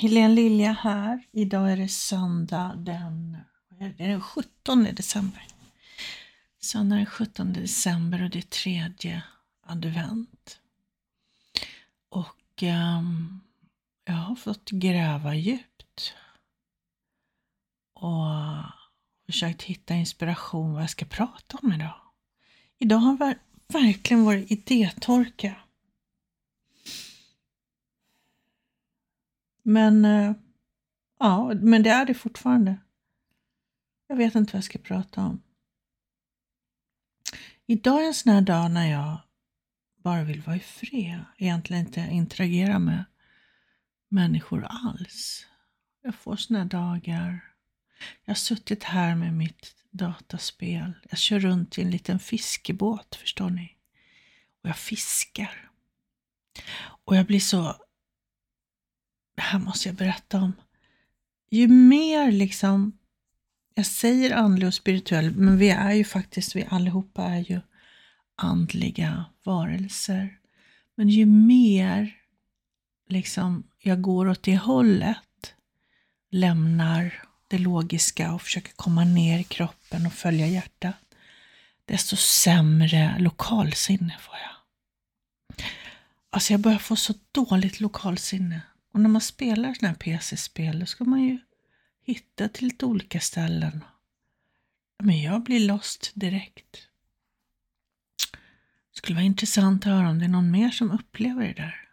Helene Lilja här. Idag är det söndag den, är den 17 december. Söndag den 17 december och det är tredje advent. Och um, jag har fått gräva djupt. Och försökt hitta inspiration vad jag ska prata om idag. Idag har verkligen varit idétorka. Men eh, ja, men det är det fortfarande. Jag vet inte vad jag ska prata om. Idag är en sån här dag när jag bara vill vara i fred. Egentligen inte interagera med människor alls. Jag får såna här dagar. Jag har suttit här med mitt dataspel. Jag kör runt i en liten fiskebåt, förstår ni. Och jag fiskar. Och jag blir så det här måste jag berätta om. Ju mer liksom, jag säger andlig och spirituell, men vi är ju faktiskt, vi allihopa är ju andliga varelser. Men ju mer liksom jag går åt det hållet, lämnar det logiska och försöker komma ner i kroppen och följa hjärtat, desto sämre lokalsinne får jag. Alltså jag börjar få så dåligt lokalsinne. Och när man spelar sådana här PC-spel, då ska man ju hitta till lite olika ställen. Men jag blir lost direkt. Det skulle vara intressant att höra om det är någon mer som upplever det där.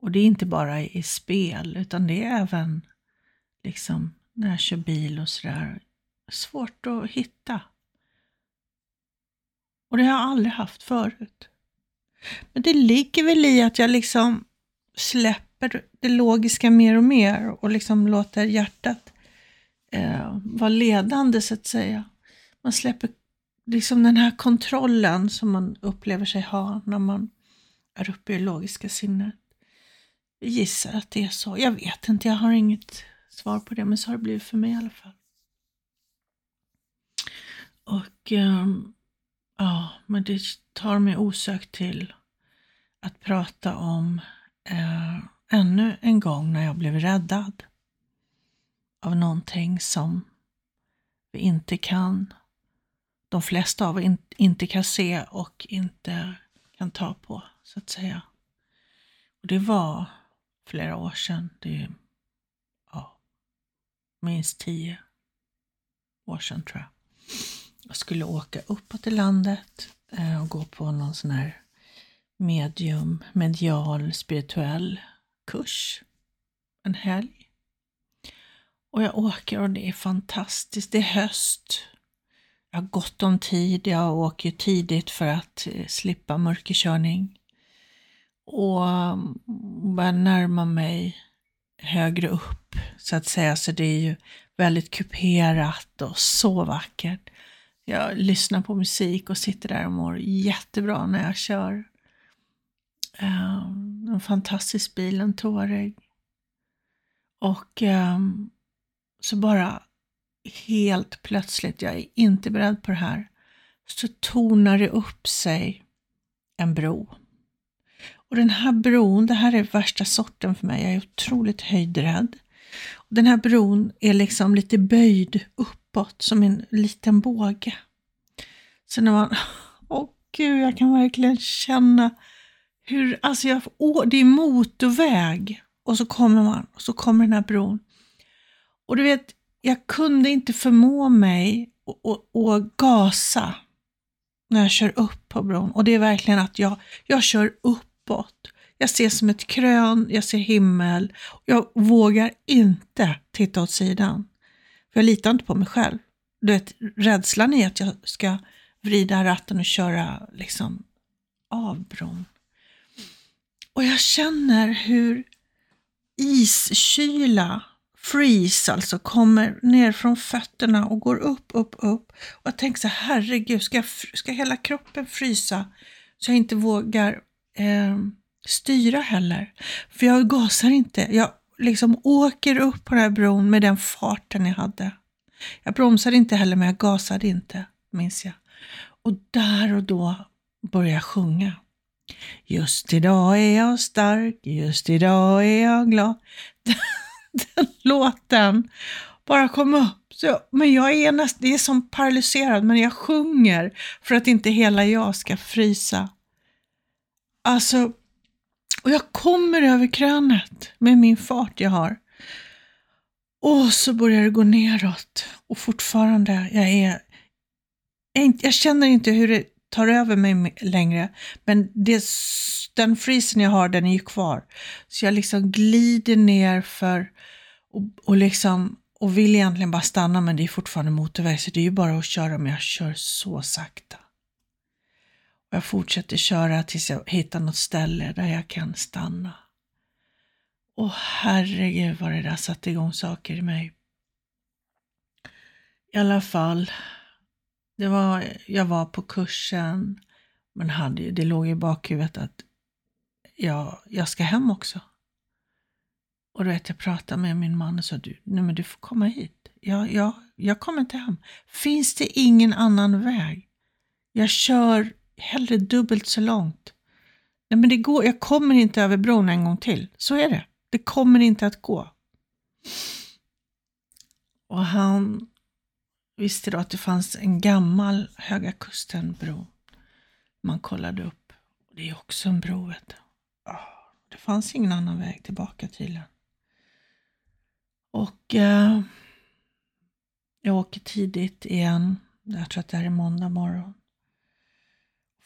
Och det är inte bara i spel, utan det är även liksom när jag kör bil och sådär. Svårt att hitta. Och det har jag aldrig haft förut. Men det ligger väl i att jag liksom släpper det logiska mer och mer och liksom låter hjärtat eh, vara ledande så att säga. Man släpper liksom den här kontrollen som man upplever sig ha när man är uppe i det logiska sinnet. Jag gissar att det är så. Jag vet inte, jag har inget svar på det, men så har det blivit för mig i alla fall. Och um, ja, men det tar mig osökt till att prata om eh, ännu en gång när jag blev räddad av någonting som vi inte kan, de flesta av oss inte kan se och inte kan ta på, så att säga. Och Det var flera år sedan. Det är ja, minst tio år sedan tror jag. Jag skulle åka uppåt i landet eh, och gå på någon sån här medium, medial, spirituell kurs. En helg. Och jag åker och det är fantastiskt. Det är höst. Jag har gott om tid. Jag åker tidigt för att eh, slippa mörkerkörning. Och mm, börjar närma mig högre upp så att säga. Så det är ju väldigt kuperat och så vackert. Jag lyssnar på musik och sitter där och mår jättebra när jag kör. Um, en fantastisk bil, en tårögd. Och um, så bara helt plötsligt, jag är inte beredd på det här, så tonar det upp sig en bro. Och den här bron, det här är värsta sorten för mig, jag är otroligt höjdrädd. Den här bron är liksom lite böjd uppåt som en liten båge. Så när man, åh oh gud, jag kan verkligen känna hur, alltså jag, å, det är motorväg och så kommer man och så kommer den här bron. Och du vet, jag kunde inte förmå mig att gasa när jag kör upp på bron. Och det är verkligen att jag, jag kör uppåt. Jag ser som ett krön, jag ser himmel. Jag vågar inte titta åt sidan. För jag litar inte på mig själv. Du vet, rädslan är att jag ska vrida ratten och köra liksom av bron. Och jag känner hur iskyla, freeze alltså, kommer ner från fötterna och går upp, upp, upp. Och jag tänker så här, herregud, ska, ska hela kroppen frysa så jag inte vågar eh, styra heller? För jag gasar inte. Jag liksom åker upp på den här bron med den farten jag hade. Jag bromsade inte heller, men jag gasade inte, minns jag. Och där och då började jag sjunga. Just idag är jag stark, just idag är jag glad. Den, den låten bara kom upp. Så, men jag är nästan, det är som paralyserad, men jag sjunger för att inte hela jag ska frysa. Alltså, och jag kommer över krönet med min fart jag har. Och så börjar det gå neråt och fortfarande, jag är, jag känner inte hur det tar över mig längre, men det, den frysen jag har, den är ju kvar. Så jag liksom glider ner för och, och liksom och vill egentligen bara stanna men det är fortfarande motorväg så det är ju bara att köra men jag kör så sakta. Och jag fortsätter köra tills jag hittar något ställe där jag kan stanna. Och herregud vad det där satte igång saker i mig. I alla fall, det var, jag var på kursen men hade, det låg i bakhuvudet att jag, jag ska hem också. Och då vet jag pratade med min man och sa, du, nej men du får komma hit. Jag, jag, jag kommer inte hem. Finns det ingen annan väg? Jag kör hellre dubbelt så långt. Nej men det går, jag kommer inte över bron en gång till. Så är det. Det kommer inte att gå. Och han visste då att det fanns en gammal Höga Kusten-bro. Man kollade upp. Det är också en bro, vet du. Ah, det fanns ingen annan väg tillbaka tydligen. Och eh, jag åker tidigt igen. Jag tror att det här är måndag morgon.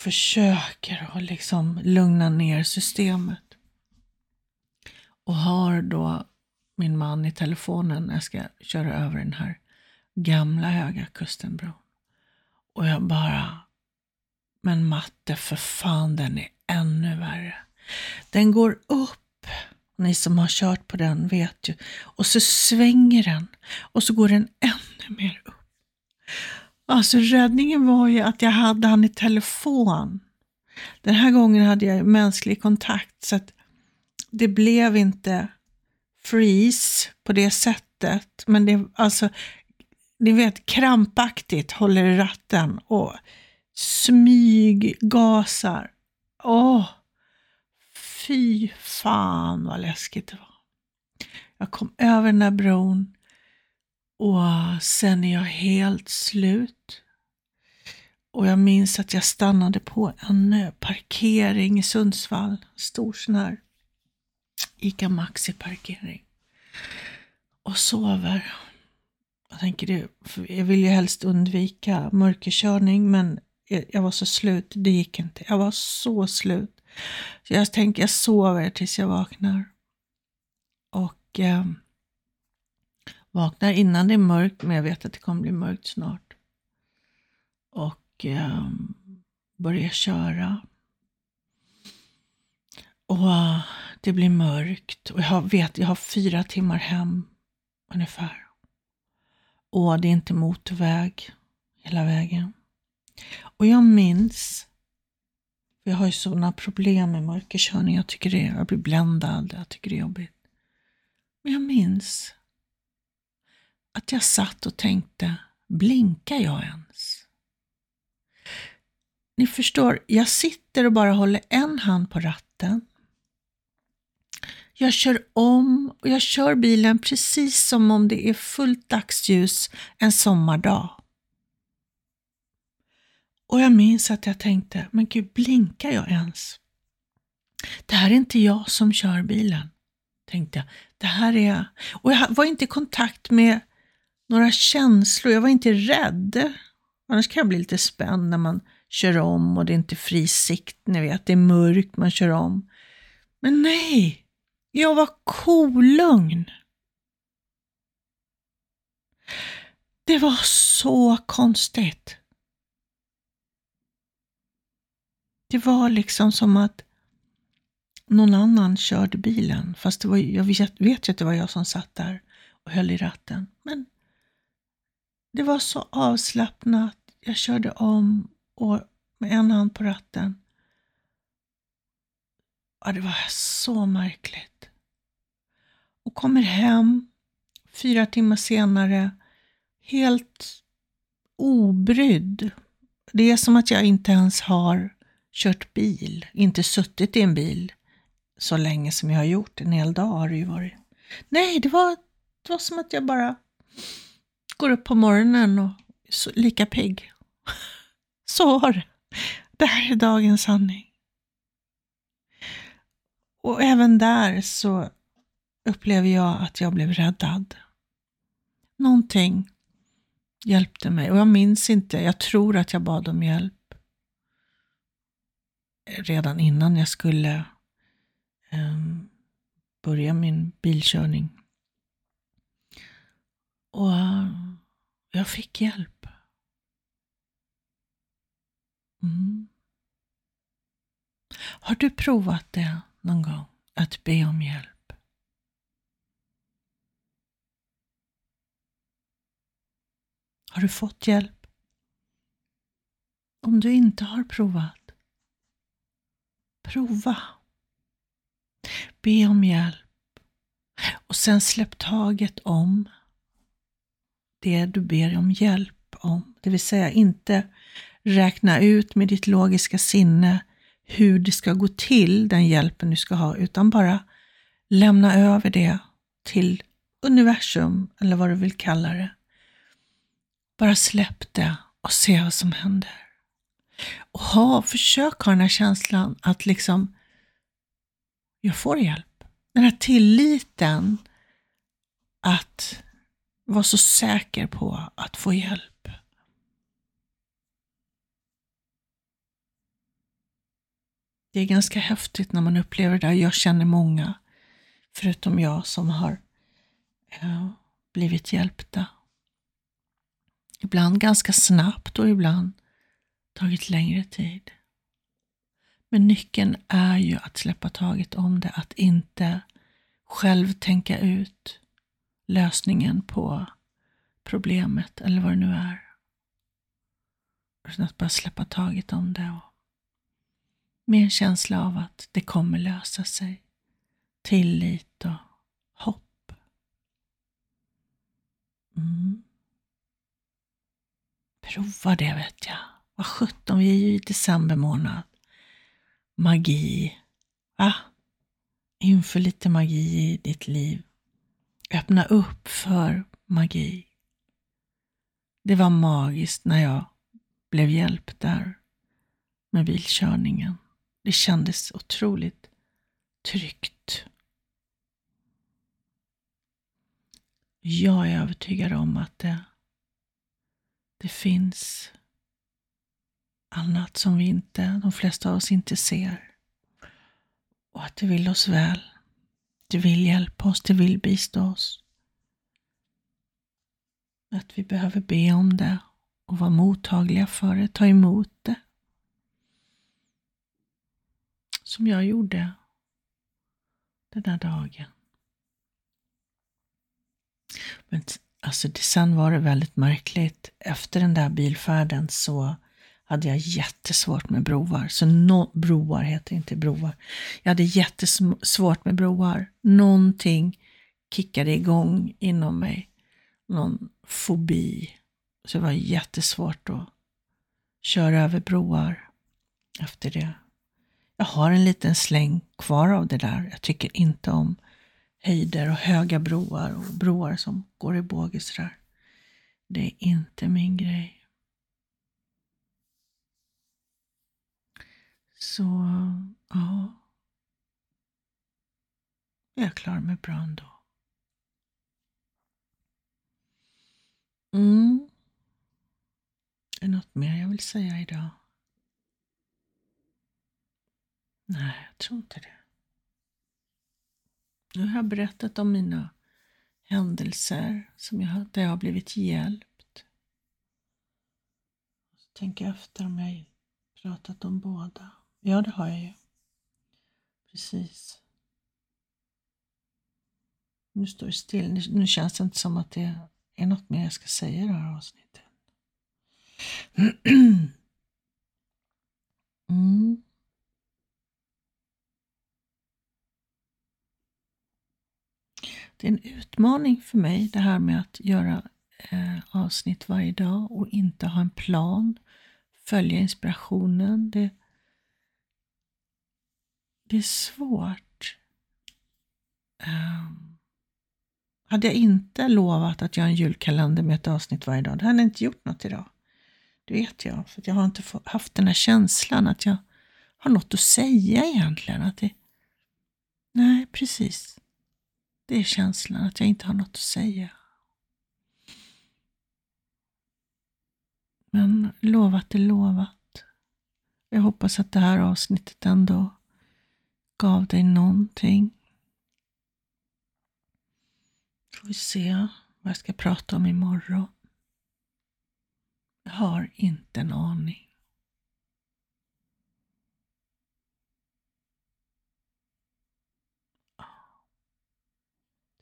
Försöker att liksom lugna ner systemet. Och har då min man i telefonen när jag ska köra över den här gamla Höga Kustenbron. Och jag bara, men matte för fan den är ännu värre. Den går upp ni som har kört på den vet ju. Och så svänger den och så går den ännu mer upp. Alltså räddningen var ju att jag hade han i telefon. Den här gången hade jag mänsklig kontakt så att det blev inte freeze på det sättet. Men det alltså, ni vet krampaktigt håller i ratten och smyggasar. Åh! Fy fan vad läskigt det var. Jag kom över den där bron och sen är jag helt slut. Och jag minns att jag stannade på en eh, parkering i Sundsvall. Stor sån här ICA Maxi-parkering. Och sover. Jag tänker det, jag vill ju helst undvika mörkerkörning men jag var så slut, det gick inte. Jag var så slut. Så jag tänker jag sover tills jag vaknar. Och eh, vaknar innan det är mörkt, men jag vet att det kommer bli mörkt snart. Och eh, börjar köra. Och eh, det blir mörkt och jag vet, jag har fyra timmar hem ungefär. Och det är inte motorväg hela vägen. Och jag minns för jag har ju sådana problem med mörkerkörning. Jag tycker det, jag blir bländad. Jag tycker det är jobbigt. Men jag minns att jag satt och tänkte, blinkar jag ens? Ni förstår, jag sitter och bara håller en hand på ratten. Jag kör om och jag kör bilen precis som om det är fullt dagsljus en sommardag. Och jag minns att jag tänkte, men gud, blinkar jag ens? Det här är inte jag som kör bilen, tänkte jag. Det här är jag. Och jag var inte i kontakt med några känslor. Jag var inte rädd. Annars kan jag bli lite spänd när man kör om och det är inte fri sikt, ni vet, det är mörkt, man kör om. Men nej, jag var kolugn. Det var så konstigt. Det var liksom som att någon annan körde bilen. Fast det var, jag vet, vet ju att det var jag som satt där och höll i ratten. Men det var så avslappnat. Jag körde om och med en hand på ratten. Ja, det var så märkligt. Och kommer hem fyra timmar senare helt obrydd. Det är som att jag inte ens har kört bil, inte suttit i en bil så länge som jag har gjort. En hel dag har det ju varit. Nej, det var, det var som att jag bara går upp på morgonen och är lika pigg. Så var det. Det här är dagens sanning. Och även där så upplever jag att jag blev räddad. Någonting hjälpte mig och jag minns inte, jag tror att jag bad om hjälp redan innan jag skulle um, börja min bilkörning. Och uh, jag fick hjälp. Mm. Har du provat det någon gång? Att be om hjälp? Har du fått hjälp? Om du inte har provat, prova. Be om hjälp och sen släpp taget om det du ber om hjälp om. Det vill säga inte räkna ut med ditt logiska sinne hur det ska gå till, den hjälpen du ska ha, utan bara lämna över det till universum, eller vad du vill kalla det. Bara släpp det och se vad som händer. Och ha, försök ha den här känslan att liksom, jag får hjälp. Den här tilliten att vara så säker på att få hjälp. Det är ganska häftigt när man upplever det. Jag känner många, förutom jag, som har eh, blivit hjälpta. Ibland ganska snabbt och ibland tagit längre tid. Men nyckeln är ju att släppa taget om det, att inte själv tänka ut lösningen på problemet eller vad det nu är. Utan att bara släppa taget om det och med en känsla av att det kommer lösa sig. Tillit och hopp. Mm. Prova det vet jag. Vad sjutton, vi är ju i december månad. Magi. Va? Inför lite magi i ditt liv. Öppna upp för magi. Det var magiskt när jag blev hjälpt där med bilkörningen. Det kändes otroligt tryggt. Jag är övertygad om att det, det finns annat som vi inte, de flesta av oss inte ser. Och att det vill oss väl. Det vill hjälpa oss, det vill bistå oss. Att vi behöver be om det och vara mottagliga för det, ta emot det som jag gjorde den där dagen. Men alltså, sen var det väldigt märkligt. Efter den där bilfärden så hade jag jättesvårt med broar. Så no, broar heter inte broar. Jag hade jättesvårt med broar. Någonting kickade igång inom mig. Någon fobi. Så det var jättesvårt att köra över broar efter det. Jag har en liten släng kvar av det där. Jag tycker inte om höjder och höga broar och broar som går i båge sådär. Det är inte min grej. Så, ja. Jag klarar mig bra ändå. Mm. Är det något mer jag vill säga idag? Nej, jag tror inte det. Nu har jag berättat om mina händelser som jag, där jag har blivit hjälpt. Så tänker jag efter om jag pratat om båda. Ja, det har jag ju. Precis. Nu står det still. Nu, nu känns det inte som att det är något mer jag ska säga i det här avsnittet. Mm. Det är en utmaning för mig det här med att göra eh, avsnitt varje dag och inte ha en plan, följa inspirationen. Det, det är svårt. Um, hade jag inte lovat att göra en julkalender med ett avsnitt varje dag, då hade jag inte gjort något idag. Det vet jag, för jag har inte haft den här känslan att jag har något att säga egentligen. Att det, nej, precis. Det är känslan att jag inte har något att säga. Men lovat är lovat. Jag hoppas att det här avsnittet ändå gav dig någonting. Får vi se vad jag ska prata om imorgon. Jag har inte en aning.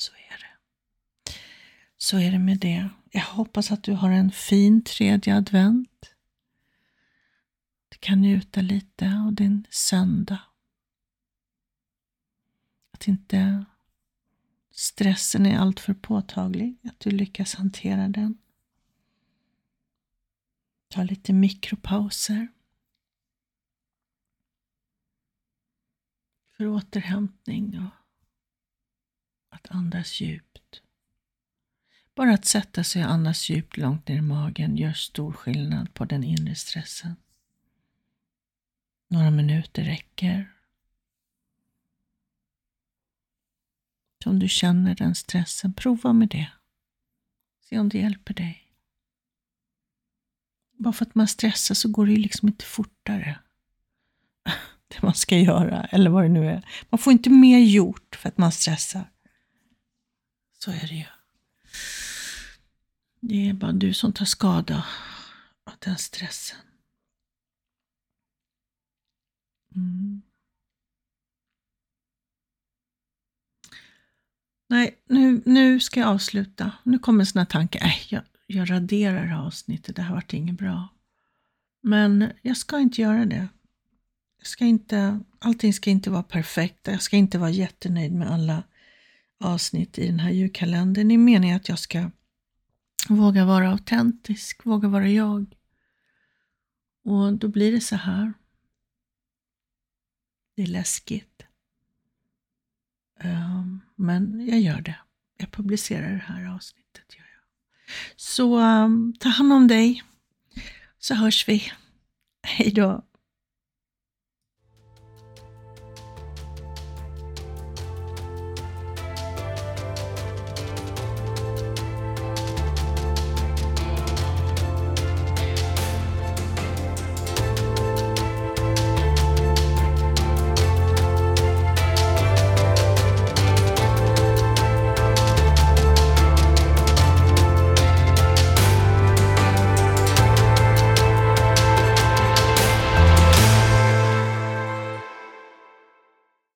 Så är det. Så är det med det. Jag hoppas att du har en fin tredje advent. Du kan njuta lite av din söndag. Att inte stressen är alltför påtaglig, att du lyckas hantera den. Ta lite mikropauser. För återhämtning och att andas djupt. Bara att sätta sig och andas djupt långt ner i magen gör stor skillnad på den inre stressen. Några minuter räcker. Så Om du känner den stressen, prova med det. Se om det hjälper dig. Bara för att man stressar så går det ju liksom inte fortare. Det man ska göra, eller vad det nu är. Man får inte mer gjort för att man stressar. Så är det ju. Det är bara du som tar skada av den stressen. Mm. Nej, nu, nu ska jag avsluta. Nu kommer en sån här tanke, äh, jag, jag raderar det här avsnittet, det här vart inget bra. Men jag ska inte göra det. Jag ska inte, allting ska inte vara perfekt. Jag ska inte vara jättenöjd med alla avsnitt i den här julkalendern. Det är meningen att jag ska våga vara autentisk, våga vara jag. Och då blir det så här. Det är läskigt. Um, men jag gör det. Jag publicerar det här avsnittet. Gör jag. Så um, ta hand om dig, så hörs vi. Hej då.